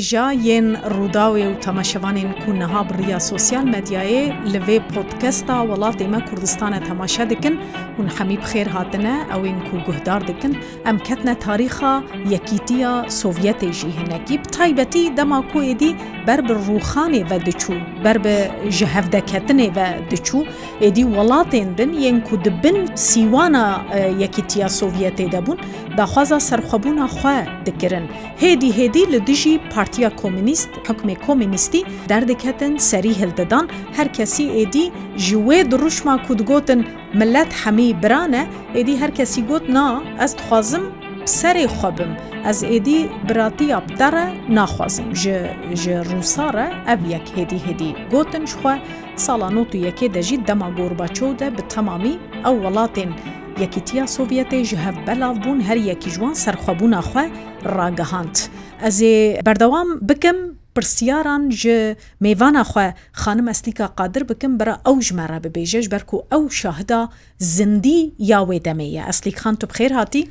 ڕێژا یەن ڕووداوێ و تەماشەوانین کوونەها بڕیا سوسیال مەدیایێ لەوێ پۆتکەستا وڵاتێمە کوردستانە تەماشە دکن هون هەمی بخێر هاتنە ئەوین کو گوهدار دکن ئەم کەتنە تاریخە یەکیتیە سۆڤەتێژی هەنەکی تایبەتی دەما کوێدی بەر بە ڕووخانێ بە دچوو بەر بە ji hevdekettinê ve diçû êdî welatên din yên ku dibin sîwana yekîtiya Sovyetê de bûn daxwaza serxwebûna xwe dikirin. Hêdî hêdî li dijî part Partiya Komünist hekmê komünîstî derdiketin serî hildedan her kesî êdî ji wê duruşma ku digotin millet hemî birane êdî her kesî got na ez dixwazim serê xwebim ez êdî biratiya dere naxwazim ji ji rûsare ev yek hêdî hêdî gotin jixwe sala not û yekê de jî dema gorbaço de bi temamî ew welatên یەکیتیا سۆڤەتێ ji hev belav bûn her yekî ji wan serxwebûna xwe ragehand. ئەزێ بەردەوام بکەم پرسیاران ji mêvana xwe xanim estika qadir bikim bira ew ji me re bibêje ji ber ku ew şahda zindî ya wê demê ye eslîk xan tu xêr hatî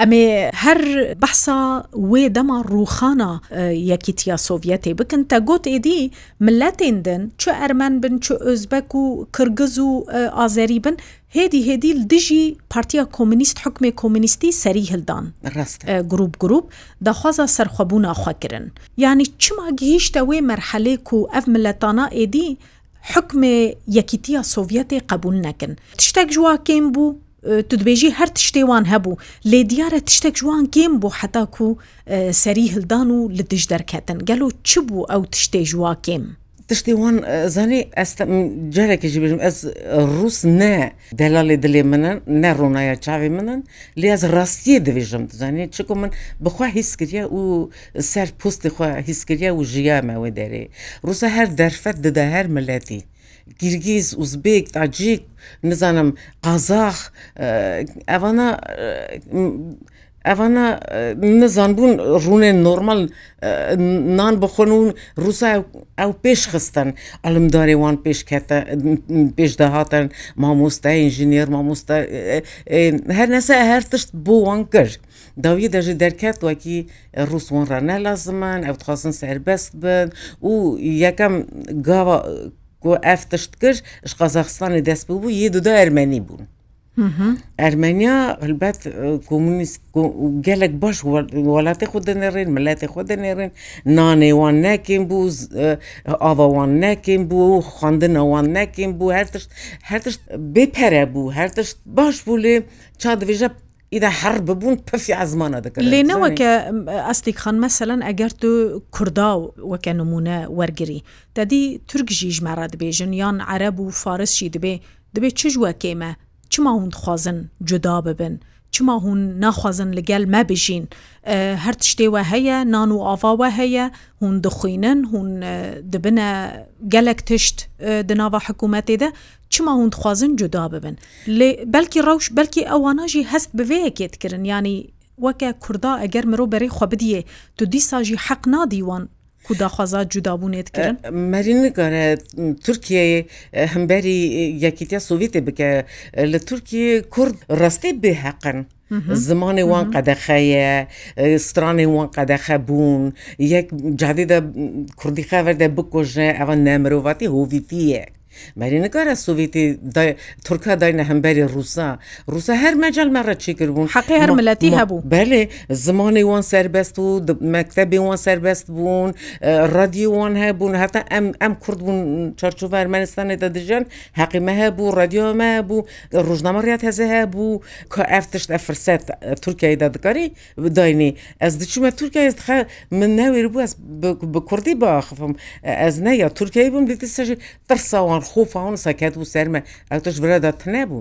ئەمێ هەر بەسا وێ دەما ڕوخانە یەکیتیا سۆڤەتێ بکن تە گوت ئێدی ملەتێن دن چو ئەرمەن بن چو ئۆزبەک و کرگز و ئازەری بن هێدی هێدی دژی پارتیا کۆمنیست حکمێ کۆمنیستی سەری هلدان گروپ گروپ دەخوازە سەرخەبوونا خوکردن یعنی چما گەیشتە وێ مەرحەلێک و ئەف ملەتانە ئێدی حکمێ یەکیتیا سۆڤەتێ قبول نەکن تشتێک جوواکەین بوو تو dibêjî her tiştêwan hebû lê diyare tiştek ciwan gêm bû heta ku serî hildan û li dij derketin gelo çi bû ew tiştê jiwa gêm tiştêwan zanî ez carekê jî bêjim ez rûs ne delalê dilê minin ne rûnaya çavê minin lê ez rastiyê dibêjim zanî çiku min bixwa hîskiriye û ser postê xwe hîskiriye û jiya me wê derê Rûsa her derfet dide her milletî گیرگیز ئوزبێک تاجیک نزانم قازاخ ئەوانە ئەوانە نزانبوون ڕوونێن نۆرمال نان بخۆن و ڕووسا ئەو پێش خستن ئەلمدارێوان پێشکەتە پێشداهاتن مامۆستا ئینژینێر مامۆستا هەر نەسە هەر تشت بۆ وان کرد. داوی دەژی دەرکات وەکی ڕوسوانڕە نەلازمان ئەو تخوازن سربەست بن و یەکەم گاوە ku ev tişt kir ji Qazaxistanê dest bû yê du da Ermenî bûn. Ermenya hilbet komünist gelek baş welatê xwe denêrên milletê xwe denêrên nanê wan nekin bû ava wan nekin bû xandina wan nekin bû her tişt her tişt bêpere bû her tişt baş bû lê ça dibêje ئیدا هەر ببوون پفی ئازمانە دەکەن لێنەوە کە ئەستی خان مەسەەن ئەگەر تو کووردا و وەکە نمونە وەرگری دەدی تورکژی ژمارە دەبێژن یان عەرب و فارسشی دەبێ دەبێت چ ژوە کێمە چما هوندخوازن جدا ببن چما هون ناخوازن لەگەل مەبژین هەر شتێوە هەیە نان و ئاواوە هەیە هون دخوێنن هون دبنە gelek tişt di nava hikûmetê de çima hûn dixwazin cuda bibin lê belkî rewş belkî ewana jî hest bi vêyekê dikirin yanî weke Kurda eger mirov berê xwe bidiye tu dîsa jî heq nadî wan ku daxwaza cudabûnê dikirin Merî nikare Tirkiyeyê hemberî yekîtiya Sovyetê bike li Tirkiye Kurd rastê bêheqin. زمانê wan qedexeye stranê wan qedexe bûn yek cadî de kurdî xever de bikojne evan nemirovatî hovîtiye مەری نکارە سوڤێتی تورکا داینە هەمبەری رووسا رووسا هەر مەجل مەڕە چی کردبوون حقی هەرمەلەتی هەبوو بەێ زمانی وان سربەست و مەکتتەبی وان سربەست بوون ڕادیوان هەبوون هەتا ئەم ئەم کورد بوون چرچوە ئەرمەنستانێتە دژن حقیمە هەبوو ڕادیۆمە بوو ڕژنامەڕات هەزە هەبوو کە ئەفتشت ئەفرسەت تورکیادا دکاری بداینی ئەس دچمە تورکیا من ناوێر بوو بە کوردی باخفم ئەز نە یا تورکی بم دیتی سەژی ترساوان خ خوف آن سکت و سرمه اتش وردات نبو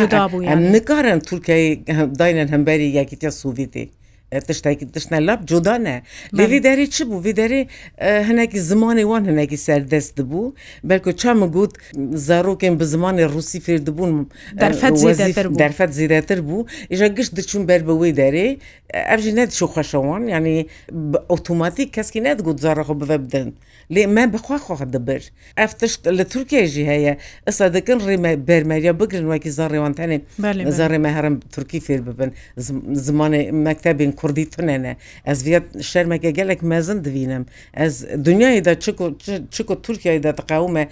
جدا بو یعنی نکارن ترکیه داینن همبری یکیتی سوویتی tiştekî tişne lap cuda ne Li vî derê çi bû vî derê hinekî zimanê wan hinekî serdest dibû belku çam got zarokên bi zimanê Rusî fêr dibûn derfet zêdetir bû îja gişt diçûn ber bi wê derê ئەژی نەدیش و خەشەوان ینی ئۆتوماتی کەسکی نەدگوت زارەخۆ بە بدەن لێ من بخواخواخ دەبر ئەفتشت لە تورکێژی هەیە ئەستا دەکەن ڕێمە بەرمەریە بگرن وەکی زارڕێوانتانێ زارڕێمە هەرم تورکی فێر ببن زمانی مەکتتەبین کوردی تونەنە ئەس ڤێت شەرمەکە گەلێک مەزن دوینم ئەس دنیایدا چکو تورکیایدا تقاومە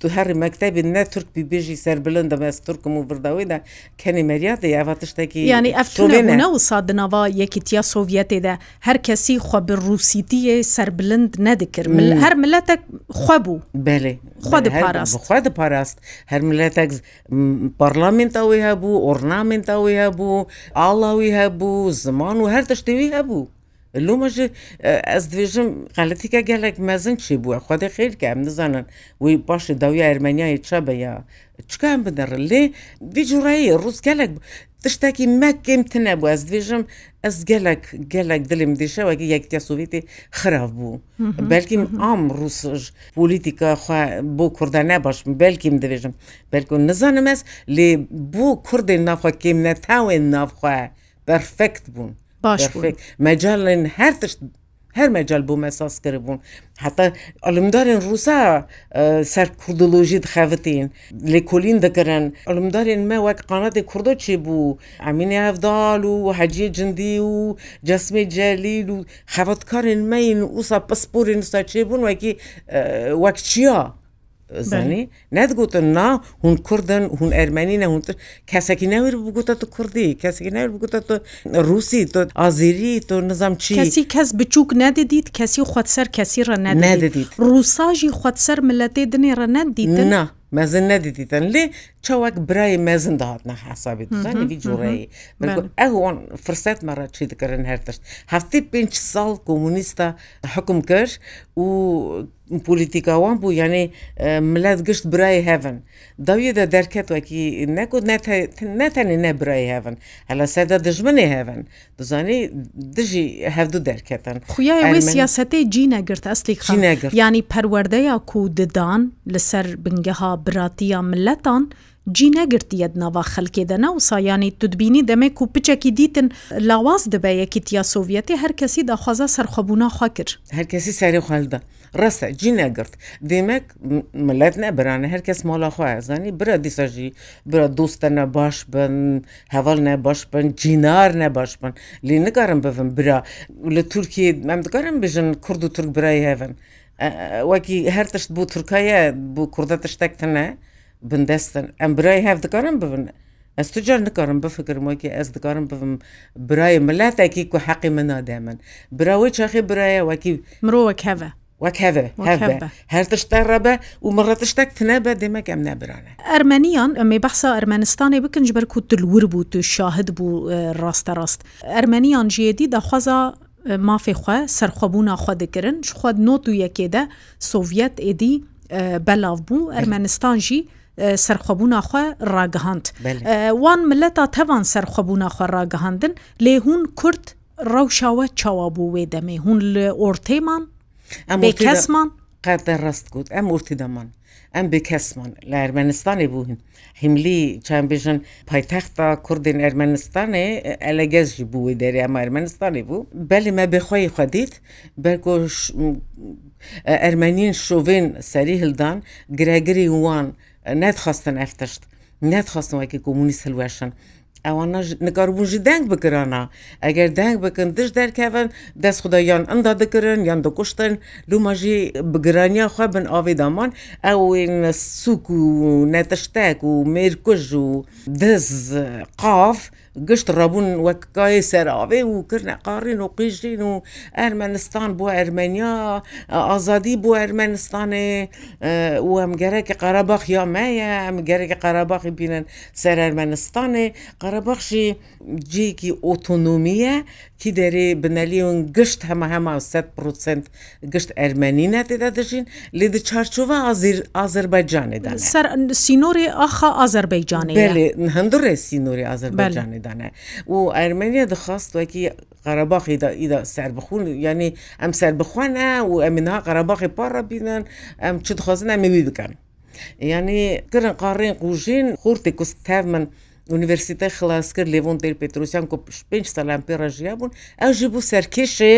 تو هەری مەکتتەبین نە تورک بیبێژی سەر بلند دەمەس تورکم و برداویدا کەنی مەریاتە یاواتشتێکی ینی ئەفتونە و سادناوا یەکیتیە سۆڤەتێدا هەر کەسی خوا بڕوسیتیە سربلند نەدەکرد هەر ملەتە خوا بوو خواپاراست پاراست هەر ملەتەك پارلامنتەوەی هەبوو ئۆرنامنتەوەی هەبوو ئاڵاوی هەبوو زمان و هەر تشتوی هەبوو. لومەژ ئەس دوێژم قەتیکە گەلێک مەزن چی بووە خودی خیرکە ئەم نزانن وی باشی داوی ئەرمەنیای چە بە یا چکان بدەڕ لێ دیجوڕایی ڕووس گەلێک tiştekî mekêm tune bû ez dibêjim ez gelek gelek dilim dişewekî yektiya Sovyetê xirav bû. Belkîm am Rûs polîtika xwe bo Kurda ne baş belkîm dibêjim Belkû nizanim ez lê bo Kurdên navxwa kêm ne tewên navxwe perfekt bûn. Baş mecalên her tişt her mecal bû me saz kiribûn heta alimdarên Rûsa ser kurdilojî dixevitîn lêkolîn dikirin alimdarên me wek qanatê kurdo çê bû Emînê hevdal û heciyê cindî û cesmê celîl û xevatkarên meyin ûsa pisporên sa çêbûn wekî wek çiya زانی نەتگوتن نا هون کوردن هون ئەرمەنی نەونتر کەسێکی نەویر بگوتە تو کوردی کەسێکی نەویر بگوتە تو رووسی تۆ ئازیری تۆ نزام چی کەسی کەس بچووک نەدەدیت کەسی خودسەر کەسی ڕە نەدەدیت ڕووساژی خودسەر ملەتێ دنێ ڕە نەدیت نه mezin nedîtîtin lê çewek birayê mezin dahatne hesabî dizanî vî cureyê min ew an firset me re çî dikirin her tişt heftê pênc sal komûnîsta hekum kir û پلیتیکا wan bû yanê millet gişt birayê hevin dawiyê de derket wekî neko ne tenê ne birayê hevin hele se de dijminê hevin dizanî dijî hevdû derketin Xuya wê siyasetê cî negirteslik xî negir yanî perwerdeya ku didan li ser bingeha براتیە ملەتان جی نەگرتیەت ناوا خەلکێدەنا و سایانی تودبینی دەمێک و پچێکی دیتن لاواز دەبە یەکیتیا سوڤەتی هەرکەسی داخوازە سەرخەبوونا خوا کرد هەرکەسی سەری خوالدا ڕستە جی نەگرت دێمەک ملەت نەبرانە هەرکەس ماڵاخوای زانی برە دیسەژی برە دوستە نەباش بن هەواڵ نەباش بن جینار نەباش بن لێ نگارم ببن برا لە تورکی ئەم دگارم بژن کورد و تورک برای هەن. وەکی هەر تشت بوو تورکایە بوو کووردە تشتێکتەە بندەستن ئەم برای هەف دکارم ببن ئەس تو جار نکارم بفکرم وەکی ئەس دکارم بم برای ملاتێکی کو حەقی من نادامن براوە چاخی برایە وەکی مرۆوە کەە وەک هەر تشتا ڕەبە و مڕە تشتێک تنەبە دێمەک ئەم نەبرانە ئەرمەنیان ئەمەی بەسا ئەرمەنستانی بکنج بەر و دلور بوو تو شاهد بوو ڕاستە ڕاست ئەرمەنیان ژێدی داخوازا مافێخوا سەرخوابوونا خوادەگرن خود نۆت و یەکێدە سۆڤەت ئێدی بەلاو بوو ئەرمەنستان ژی سەرخوابووناخوا ڕاگەهاند وان ملەتا تەوان سەرخوابووناخوا ڕاگەهاندن لێ هون کورت ڕەوشاوە چاوا بوو وێ دەمێ هون لە ئۆرتێمان ئەم کەسمان قەر دەڕست گوت ئەم ورتی دەمان. ئەم بکەسمان لە ئەرمەنستانی بووین هیملی چند بژن پایتەختا کوردین ئەرمەنستانی ئەلەگەزی بووی دەری ئەمە ئەرمەنستانی بوو بەلی مە بخۆی خودیت بەرگۆش ئەرمەنین شوڤین سەری هلدان گرەگری وان نەتخواستن ئەفتشت نەتخواستن وەکی کۆمونیست هەلوێشن ئەوانە نگەڕبوون ji deng bikirana ئەگەر deng bikin diş derkevin dest xuda yan inda dikirin yan dikuştin luma jî bigiraniya xwe bin avê daman ew ên sûk û netiştek û mêrkuj û diz qaf گشت ڕەبوون وەکای سەراوێ و کردە قارین و قیژین و ئەرمەنستان بۆ ئەرمەنیا ئازادی بۆ ئەرمەنستانێ و ئەم گەرەکی قەرەباخ یا مایە ئەم گەرەکی قەرەباخی بینن سەر ئەرمەنستانێ قەرەبەخشی جێکی ئۆتۆنومیە تی دەرێ بنەلیون گشت هەمە هەما 100 گشت ئەرمەنی نەتێدا دەژین لێ د چارچوە ئازیر ئازربایجانێدا سەر سینۆری ئاخا ئازربەیجانێ هەندڕێ سینۆری ئازربایجانێدانە و ئەرمەنیا دخواست وەکی قەرەباخی دا سربخون ینی ئەم سربخواانە و ئەمنها قەرەباخی پاڕە بینن ئەم چ دخوازن ئەمەوی بکەن. یعنی کرن قارڕین قوژین خورتی کوست تەف من ئونیڤرسیتە خلاص کرد لێڤۆن دەر پێتروسیان کو پێ سەلام پێ ڕژیا بوون ئەو ژی بوو سەرکێشێ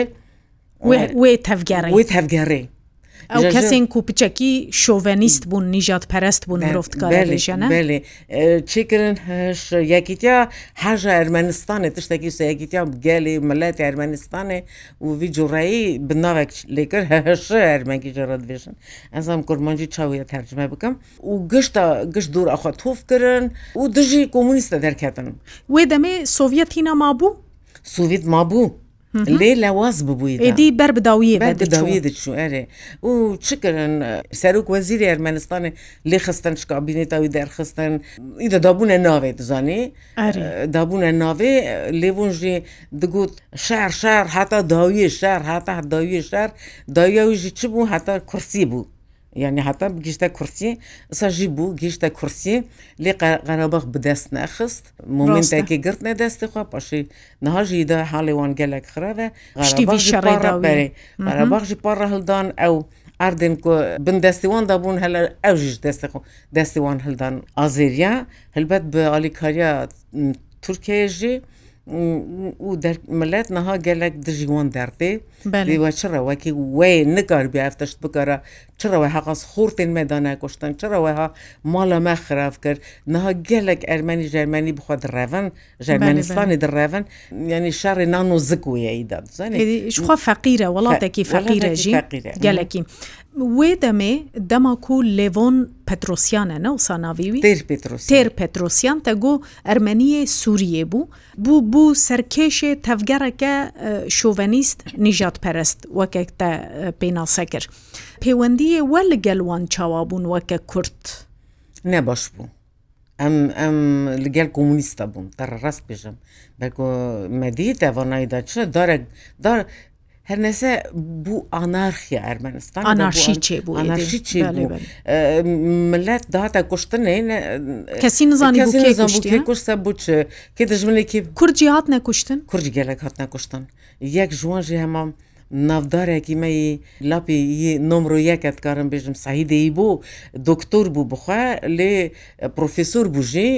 وێ تەفگەڕی وێ تەفگەڕی ئەو کەسێن و پچەکی شۆڤنیست بوون نیژات پەرست بوون مرۆفتکارێژەنە بێ چیکردن هەش یەکیتیا هەژە ئەرمەنستانێ تشتێکی سەیەکیتیا گەلی ملەتی ئەرمەنستانێ و وی جوڕایی بناوێک لێکرد هەش ئەرمەکی جەڕەتێژن ئەزام کورمانجی چاویە تەرجمە بکەم و گشتا گشت دوور ئەخوا تۆفکردن و دژی کۆمونیستە دەرکەتن وێ دەمێ سۆڤەتی نەما بوو؟ سوڤیت ما بوو. لێ لەواز ببووی ئێدی بەر بداویە بەداویە دەچوو ئەرێ و چکردن سەرک وەزیری ئەرمەنستانی لێ خستن شکابینێتاوی دەرخستن ئیدە دابوونە ناوێ دزانێ دابوونە ناوێ لێبوونژێ دگوت شار شار هاتا داویە شار هاتا داویە شار داویاویژی چ بوو هاتا کورسی بوو یعنی حتا گیشتە کورسی سا ژی بوو گیشتە کورسی لێ قەرەبەخ بدەست نەخست مومنتێکی گرت نەدەستی خوا پاشی نهاژیدا حاڵێوان گەلێک خراە قەرەبەخژی پاڕە هەلدان ئەو ئاردن کو بن دەستیواندا بوون هەل ئەوژیش دەستی خۆ دەستیوان هەلدان ئازێریا هەلبەت بە علیکاریا تورکێژی و ملەت نەها gelek dijî wan derdê wê çi rewekî wê nikar bi eftişt bikare چرەوەها قسخورتین مەدانەکشتن چرەوەها ماڵە مە خراف کرد نها gelek ermenî jermenî bixwa direvin Jermenistanê direvin yanî şerê nan û zikûye da xwa feqîre welatekî feqîre jî gelekî wê demê dema ku lêvon Petrosyan e newsa navî wî Têr Petrosyan te got Ermeniyê Sûriyê bû bû bû serkêşê tevgereke şovenîst nîjat perest wekek te pênase kir. پەیوەندیە وە لەگەلوان چاوابوون وەکە کورت نەبش بوو. ئەم ئەم لەگەل کۆمونیستە بووم تەڕ ڕاست بێژم بەکو مەدی تەڤۆنایدا چ دارێک her nese bu anarxiya Ermenistan anarşî çêbû anarşî çêbû millet daha te kuştinê kesî nizanî kuşsa bu çi kê dijminekî Kurcî hat ne kuştin Kurc gelek hat ne kuştin yek ji wan jî hemam ناودارێکی مەی لاپی نۆمرۆ یەکەت کارم بێژم سعیدەی بوو دکتۆر بوو بخوا لێ پروۆفسۆر بژێ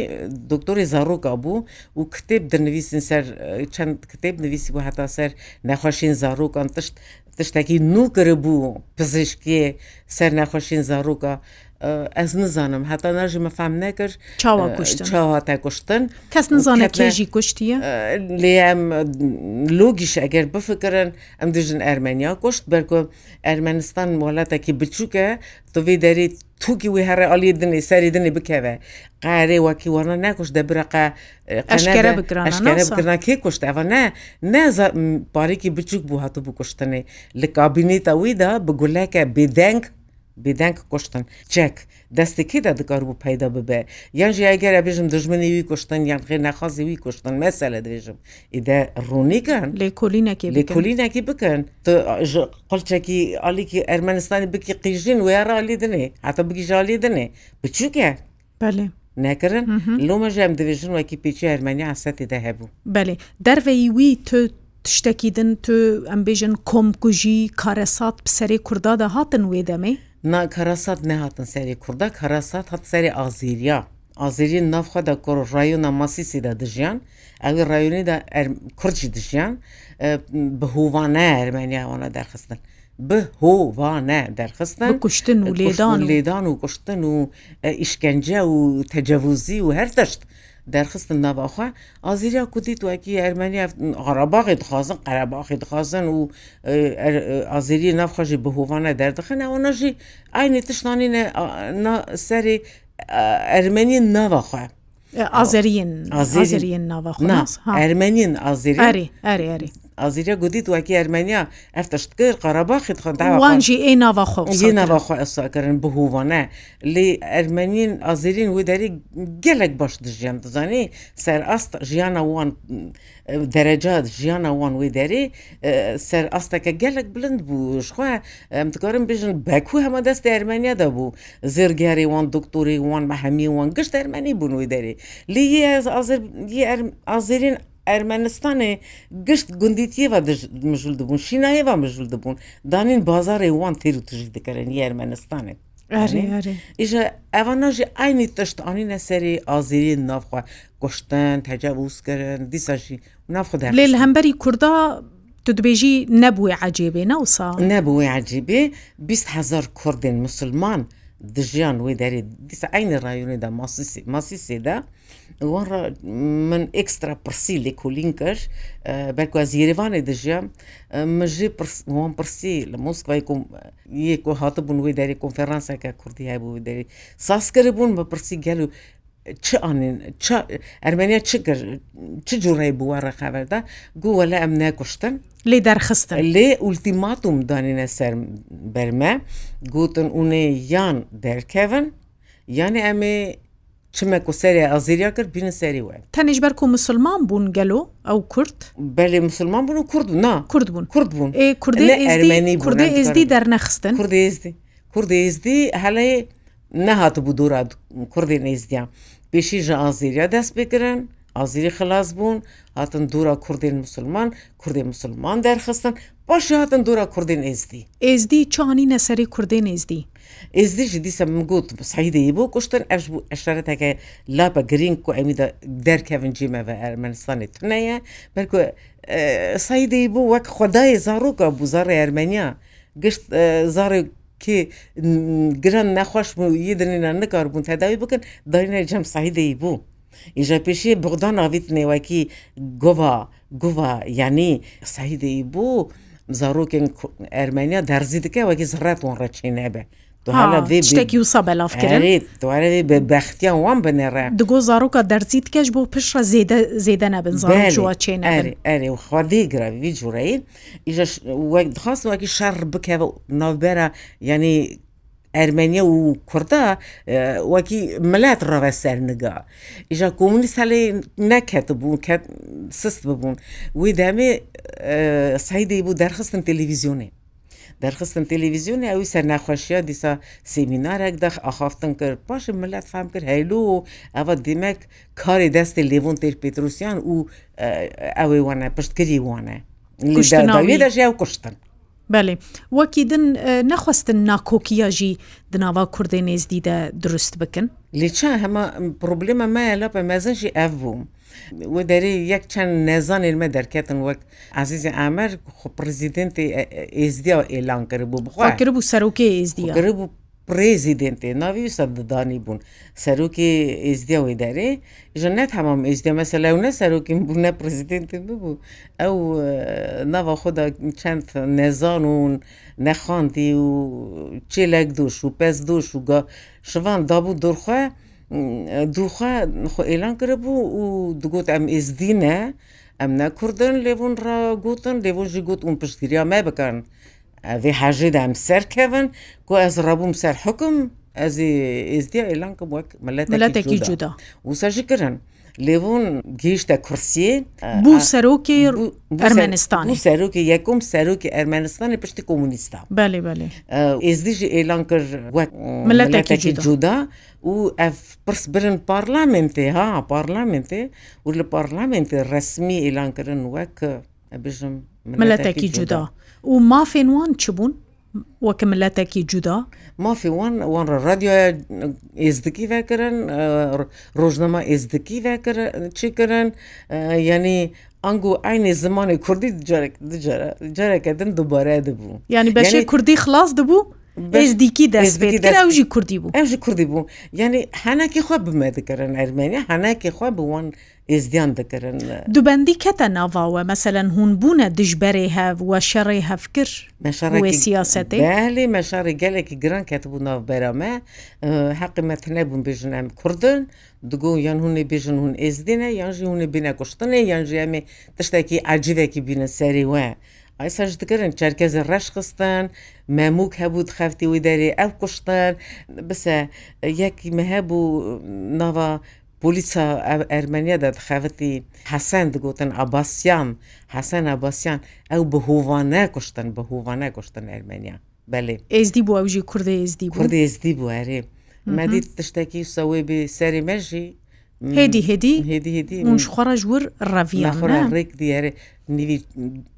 دکتۆری زارۆکا بوو و کتێب دەنوویستن سەر چەند کتێب نوویسی بوو هەتا سەر نەخواشین زارۆکان تشت تشتێکی نوکرە بوو پزیشکێ سەر نەخۆشین زارۆکە ez nizanim heta nerjî me fehm nekir çawa kuştin çawa te kuştin Kes nizane jî kuştiye lê em logîş eger bifikirin em dijin Ermenya kuşt berku Ermenistan molatekî biçûk e tu vê derê توکی وی هەر علی دنی سەری دنی بکەوە قارێ وەکی وەە ناکوش دەبرقە بکردنا کێ کوشت ئەوە نە نازە پارێکی بچوک بوو هاتو بکوشتنێ لە کابینێتەوەیدا بگولەکە بێدەنگ بدەنگ کوشتن چەک دەستێکیدا دەگەڕ بوو پەیدا ببێ یان ژیاگەرە بێژم دژمنی وی کوشتن یان غێ نەخوازی وی کوشتن مەسە لە درێژم ئیدە ڕوونیکەن لێ کلینەکی لێ کلینەکی بکەن قلچەکی ئالیکی ئەرمەنستانی بکی قیژین وێرالی دنێ هاتە بگیژالی دنێ بچووکە بەێ. نەکردن لۆمەژام دەوێژن وەکی پێچی ئەرمەنی ئاسەتیدا هەبوو بەێ دەرەی وی تۆ tiştekî din tu em bêjin komkujî karesat bi serê Kurda da hatin wê demê Karasat ne hatin serê Kurda Karasat hat serê Aziriya. Azirî navxwa da kor rayona masîsî de dijiyan, ew ê rayonê de Kurd jî dijiyan bi hovane Ermeniya wana derxistin. Bi hovane derxistin kuştin û lêdan lêdan û kuştin û işkence û tecevuzî û her tişt. دەرخستن ناواخوا ئازیریا کوتی توکی ئەرمنیا عراباغی دخوازن قەرەباخی دخوازن و ئازیری نافخۆژی بەهوانە دەردەخن ئەوەنەژی ئاینی تشتانی سەری ئەرمنی ناواخوا. ئازرین ئازرین ناواخ ئەرمنین ئازیری ئازیرە گوتی توکی ئەرمنیا ئەفتشت کرد قەرەباخی خونداوانجی ئێ ناواخۆ ئەساکردن بهوانە لێ ئەرمەنین ئازیرین وی دەری گەلێک باش دژیان دەزانی سەر ئاست ژیانە وان دەرەجات ژیانە وان وی دەری سەر ئاستەکە گەلێک بلند بوو خوا ئەمتکارم بژن بەکو هەمە دەست ئەرمەنیا دەبوو زیرگاری وان دکتۆری وان مەحەمی وان گشت ئەرمەنی بوون وی دەری لێ ئازیرین ئەرمەنستانێ گشت گوندیتیەوە مژول دەبوون شینایەوە مژول دەبوون دانین بازارێ وان تێر و تژی دەکەرن ئەرمەنستانێت ئیژە ئەوانە ژی ئاینی تشتانینە سەری ئازیری نافخوا گشتن تەجاوزکردن دیساشی نافخدا لێ لە هەمبەری کووردا دبێژی نەبووی عجیبێ نەوسا نەبووی عجیبێ 20 هزار کوردین مسلمان. دژیان وی دەری دیسە ئاینە ڕایونێدا ماسی سێدا وەڕە من ئێکسترا پرسی لێ کولینکەش بەرکوا زیێوانێ دژیان مژێ وان پرسی لە مۆسکوای یەک و هاتە بوون وی دەری کۆنفرانسەکە کوردی های بوو دەری ساسکەرە بوون بە پرسی گەل و چانین ئەرمەنیا چ جوڕێ بووە ڕەخەوەدا گووە لە ئەم نەکوشتن لێ دەرخستن لێ ئولتیماتوم دانینە سەر بەرمە گوتن اونێ یان دەرکەون یانێ ئەمێ چمەکو سەری ئازیریا کرد بینە سەری وە تەنیش بەرک و مسلمان بوون گەلو ئەو کورد بەێ مسلمان بوون و کورد نا کورد بوون کورد بوون کوردی کوردی ئێزدی دەرنەخستن کوردی ئێزدی کوردی ئێزدی هەلەی نەهات بوو دوورات کوردی نێزدیان بێشیژە ئازیریا دەست بگرن ئازیری خلاص بوون هاتن دوورە کوردین مسلمان کوردی مسلمان دەرخستن باشی هاتن دوورە کوردین ئێزدی ئێزدی چانی نەسەری کوردین ئێزدی ئێزدیشی دیسە مگوت سعیدەیە بۆ کوشتن ئەش بوو ئەشارەتەکە لاپە گرنگ و ئەمیدا دەرکەون جیمەوە ئەرمەنستانی تونەیە بەرکو سعیدەی بوو وەک خدای زارۆکە بوو زارڕی ئەرمەنیا گشت زارێک کێ گران نەخۆش یە دنێنان نەکاربوون تەداوی بکەن داینە جەم سعیدەی بوو. اینجا پێشێ بغدان ئاویت نێواکی گوڤ گوڤ یعنی سعیدەی بوو. zarokên Ermeniya derzî dike wekî ziretwan reçê nebe. شتێکی وسە بەلافکردێت دوارێ بە بەختیان وان بنێڕێ دگۆ زارۆکە دەرچیت کەش بۆ پشە زێدە نەبن چێنە ئەێ خواردی گراوی جوڕیت ئیژە دخواست وەکی شەڕ بکەوە ناوبەرە ینی ئەرمنیە و کووردا وەکی ملات ڕەوە سەرنگا ئیژا کۆمونیست هەلێ نەکەت بوون سست ببوون وی دامێ سایدی بوو دەرخستن تەلویزیۆنێ دەرخستن تەلەویزیۆنی ئەوی سەرناخۆشیە دیسا سمینارێک دەخ ئاخافتن کرد پاشی ملت فام کرد هەیلو و ئەوە دیمەک کاری دەستی لێڤون تێر پێتروسیان و ئەوەی وانە پشتگیری وانە دەژیا و کوشتن بەێ وەکی دن نەخواستن ناکۆکیاژی دناوا کوردی نێزدیدە دروست بکن لێچە هەمە پرۆبلمە مایە لە بە مەزەژی ئەف بووم. و دەری یەک چەند نێزانێن مە دەرکەتن وەک عزیزی ئامەر خو پرزیدنتی ئێزدی و ئێلان کرد بوو بخواکرد بوو سەرۆکی ئێزدی کرد بوو پرێزیدێنێ ناوی سەردەدانی بوون سەرۆکی ئێزدیەوەی دەرێ ژە نەت هەمام ئێزدە مەسە لەونە سەرۆکیم بوونە پرزیدنتی ببوو ئەو ناوە خۆدا چەند نێزان و نەخاندی و چێلێک دوش و پێس دوش وگە شوان دابوو دورخوا دوخوا خۆ ئێلان کرە بوو و دگوت ئەم ئێزدینە ئەم نە کوردن لێبوون ڕاگوتن لێبوون ژی گوت اون پشتگیریا مە بکەن. ئەێ حەژێدام سەرکەون کو ئەس ڕەبووم سەر حکم ئەزی ئێزدی ئەلانکم وەک ملەتێکی جودا وسەژی کردن. لێبوون گەیشتە کورسیە بوو سەرۆکی ئەرمەنستانی سەرۆکی یەکم سەرۆکی ئەرمەنستانی پشتی کۆمونیستا بەێ بەێ ئێزدیژی ئێلان کرد ملەتێکی جودا و ئەف پرس برن پارلامنتێ ها پارلامنتێ و لە پارلامنتێ ڕسمی ئێلانکردن وەک بژم ملەتێکی جودا و مافێنوان چ بوون؟ وەکە ملەتێکی جودا مافی وان وان رادیۆە ئێزدکی ڤکردن ڕۆژنەما ئێزدکی چیکردن ینی ئەنگو ئاینێ زمانی کوردی جارێکە دن دووبارە دەبوو ینی بەشێ کوردی خلاص دەبوو؟ ئێز دیکی دەستژی کوردی بوو ئەژی کوردی بوو یعنی هەناکی خوا بمە دەکەن ئەرمێنیا هەناکی خوا بوون ئێزدیان دەکەن دووبندی کەتە ناواوە مەسەەن هون بوونە دژبەرێ هەوە شەڕێ هەفکر سیاستی مەشاری گەلێکی گران کەت بوو ناوبەرەمە حەقیمەت نەبوون بژنم کوردن دگو یان hûnê bêjin hûn êzdîne yan jî hûnê bîne kuştinê yan jî em ê tiştekî ecivekî bîne serî we. ئای سەجدکردن چرکێزی ڕەش خستن مەموک هەبوو خەفتی وی دەری ئەو کوشتن بسە یەکی مەهەبوو ناوە پلیسا ئەرمەنیا دەخەفتی حەسەن دەگوتن ئاباسیان حەسەن ئاباسیان ئەو بەهووانە کوشتن بەهووانە کوشتن ئەرمەنیا بەێ ئێزدی بوو ئەوژی کوردی ئێزدی کوردی ئێزدی بوو هەرێ مەدی تشتێکی سەوێ بێ سەری مەژی هێدی هێدی منشخۆرە ژور ڕەڤیڕێک دیێ نیوی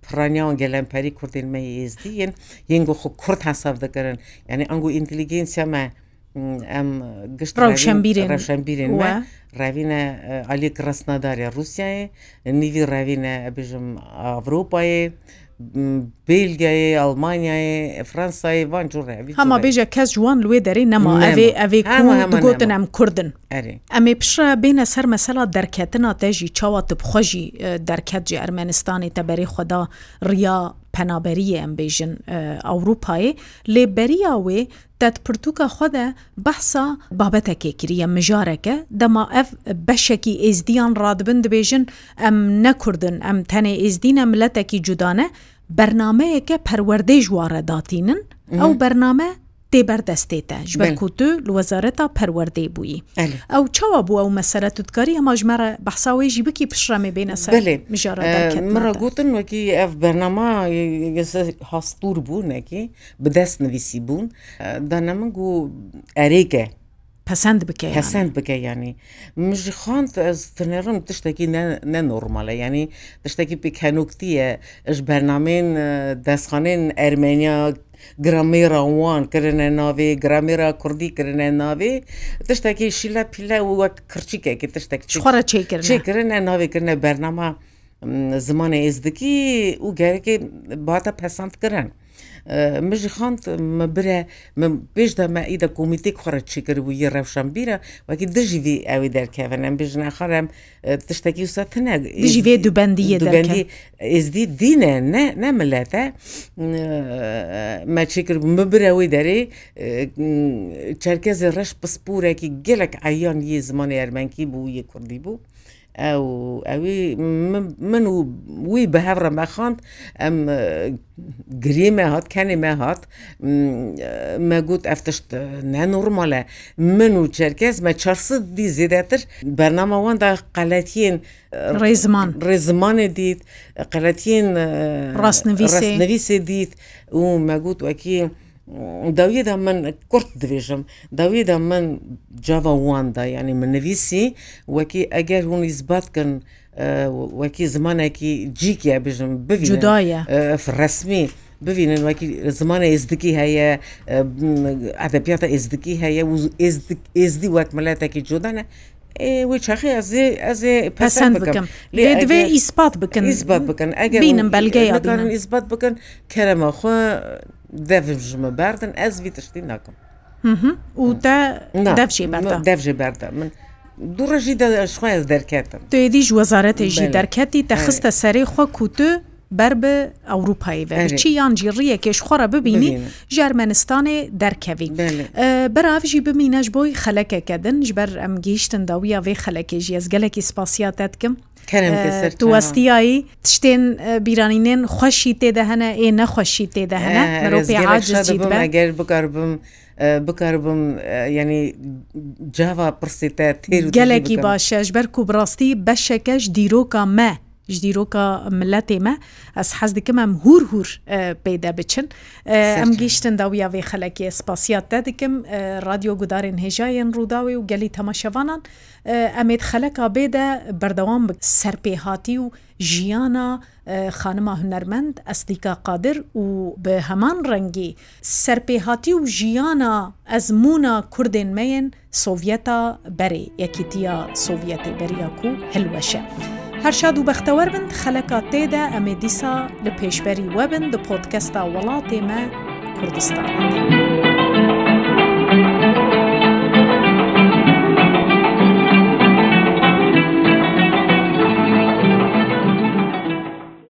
پرانیاوان گەلەمپەری کوردێنمە ێزدیین یەنگۆ خۆ کورد هەساب دەگەرن یعنی ئەنگو ئینتلیگەنسیەمە ئەم گشت ڕەوشەمبیرێن ڕەشەمبیرێن وە ڕاوینە ئالیک ڕستنادارە رووسایە نیوی ڕاوینە بژم ئەڤروپایە بلگایە ئەلمانیاە فرانسای بانجوڕێ هەما بێژە کەس جوان لێ دەری نەما ئەوێ ئەوێ گوتن ئەم کوردن ئەمێ پشە بینە سەر مەسەلا دەرکەتنا تەژی چاوە تبخۆژی دەرکەتجی ئەرمێنستانی تەبەری خدا ڕیا پەنابەریە ئەم بێژن ئەوروپایە لێبەریا وێ دەتپرتوکە خودە بەسا بابەتەکێکریە مژارەکە دەما ئەف بەشێکی ئێزدیان ڕادبن دبێژن ئەم نەکردن ئەم تەنێ ئێزدینە ملەتێکی جودانە بەرنمەیەکە پەروەردەی ژوارەداتینن ئەو بەرنمە تێبەردەستێتە ژبەر کووت لە وەزارەتا پەروەەردەی بووی ئەو چاوە بووە و مەسرە توتکاری ئەماژمەرە بەحساوێژی بکی پشڕەمێ بێنە سەرمەڕەگوتن وەکی ئەف بەرنەما هەستور بوو نەکی بدەست نویسی بوون دەنەمەنگ و ئەرێگە پسند بکە پسند بکە ینی مژی خوند تنێڕم تشتێکی نەنۆرممەە ینی تشتێکی پێکەنوکتیە ش بەرنامێن دەستخانێن ئەرمێنیا گرامێرا وان کردنە ناوێ گرامێرا کوردی کردنە ناوێ تشتێکی شیلە پیلە وەک کچیکێکی تشتێک چێکردنە ناوێکردنە بەرنەما زمانە ئێزدکی و گەرەێ باتە پەسەند کردن. مژی خاند me bire min pêj de me î de komîtê xwara çêkirî yê rewşanbîre wekî dijî vê ew derkevin em bêjin xar em tiştekî wisa tune jî vê du bendiyê bendî êzdî dîne ne ne millete me çêkir min bire wê derê çerkezê reş pisporekî gelek eyan yê zimanê ermenkî bû yê kurdî bû ئەو ئەوی من و وی بە هەڕە مەخواند ئەم گرێمە هات کەنێمە هات مەگوت ئەفتشت نەنورمالە من و چرکەس مە چرسد دی زیدەتر بەرنامەوەدا قەلەتیین ڕێزمان ڕێزمانێ دیت قەلەتیین ڕاستنەویسێ دیت و مەگوت وەکی داویدا من کورت دەێژم داویدا من جاواواندا ینی من نویسی وەکی ئەگەر هون ئیسباتکن وەکی زمانێکی جیکیا بژم بجدداە ڕسمی. ببینن وەکی زمانە ئێزدکی هەیە ئەدەپیاتە ئێزدکی هەیە و ئێزدی وەک مەلاتێکی جودانە چخی پسند بکەم لێ دوێ ئیسپات بکەن ئیسبات بکەن ئەگەرم بەلگەیەکان ئیسبات بکەن کەرەمەخوا دەژمە باردن ئەزوی تشتی ناکەم و دەفژێ بەردە من. دوو ڕژی دەشخواز دەرکاتم توێدیش وەزارەتێژی دەرکەتی دەخستە سەری خۆ کووتە بەر بە ئەوروپایی بەرچی یان جیڕیەکێش خۆرە ببینی ژارمەنستانێ دەرکەوی بەراوژی بمینەش بۆی خەلەکەکەدن ژ بەر ئەم گەیشتن داویە وێ خەلەکێژی ئەزگەلێکی سپاسیاتەتکەم دووەستیایی تشتێن بیرانینێن خۆشی تێدە هەنە ئێ نەخۆشی تێدە هەنە ئەگەر بکار بم. بکار بم ینی جاوا پرسیتە تێر گەلێکی باشەش بەر و بڕاستی بەشەکەش دیرۆکە مە ji dîroka milletê me ez hez dikim em hûr hûr pêde biçin em giştin dawiya vê xelekê spasiya te dikim radyo gudarên hêjayên rûdawê û gelî temaşevanan em ê xeleka bê de berdewam bi serpêhatî û jiyana xanima hunermend Eslîka qadir û bi heman rengî serpêhatî û jiyana ezmûna Kurdên meyên Sovyeta berê yekîtiya Sovyetê beriya ku hilweşe. هەر شاد و بەختەوە بن خەلەکە تێدا ئەمێ دیسا لە پێشبەری وەبن دە پۆتکەستا وڵاتێمە کوردستان.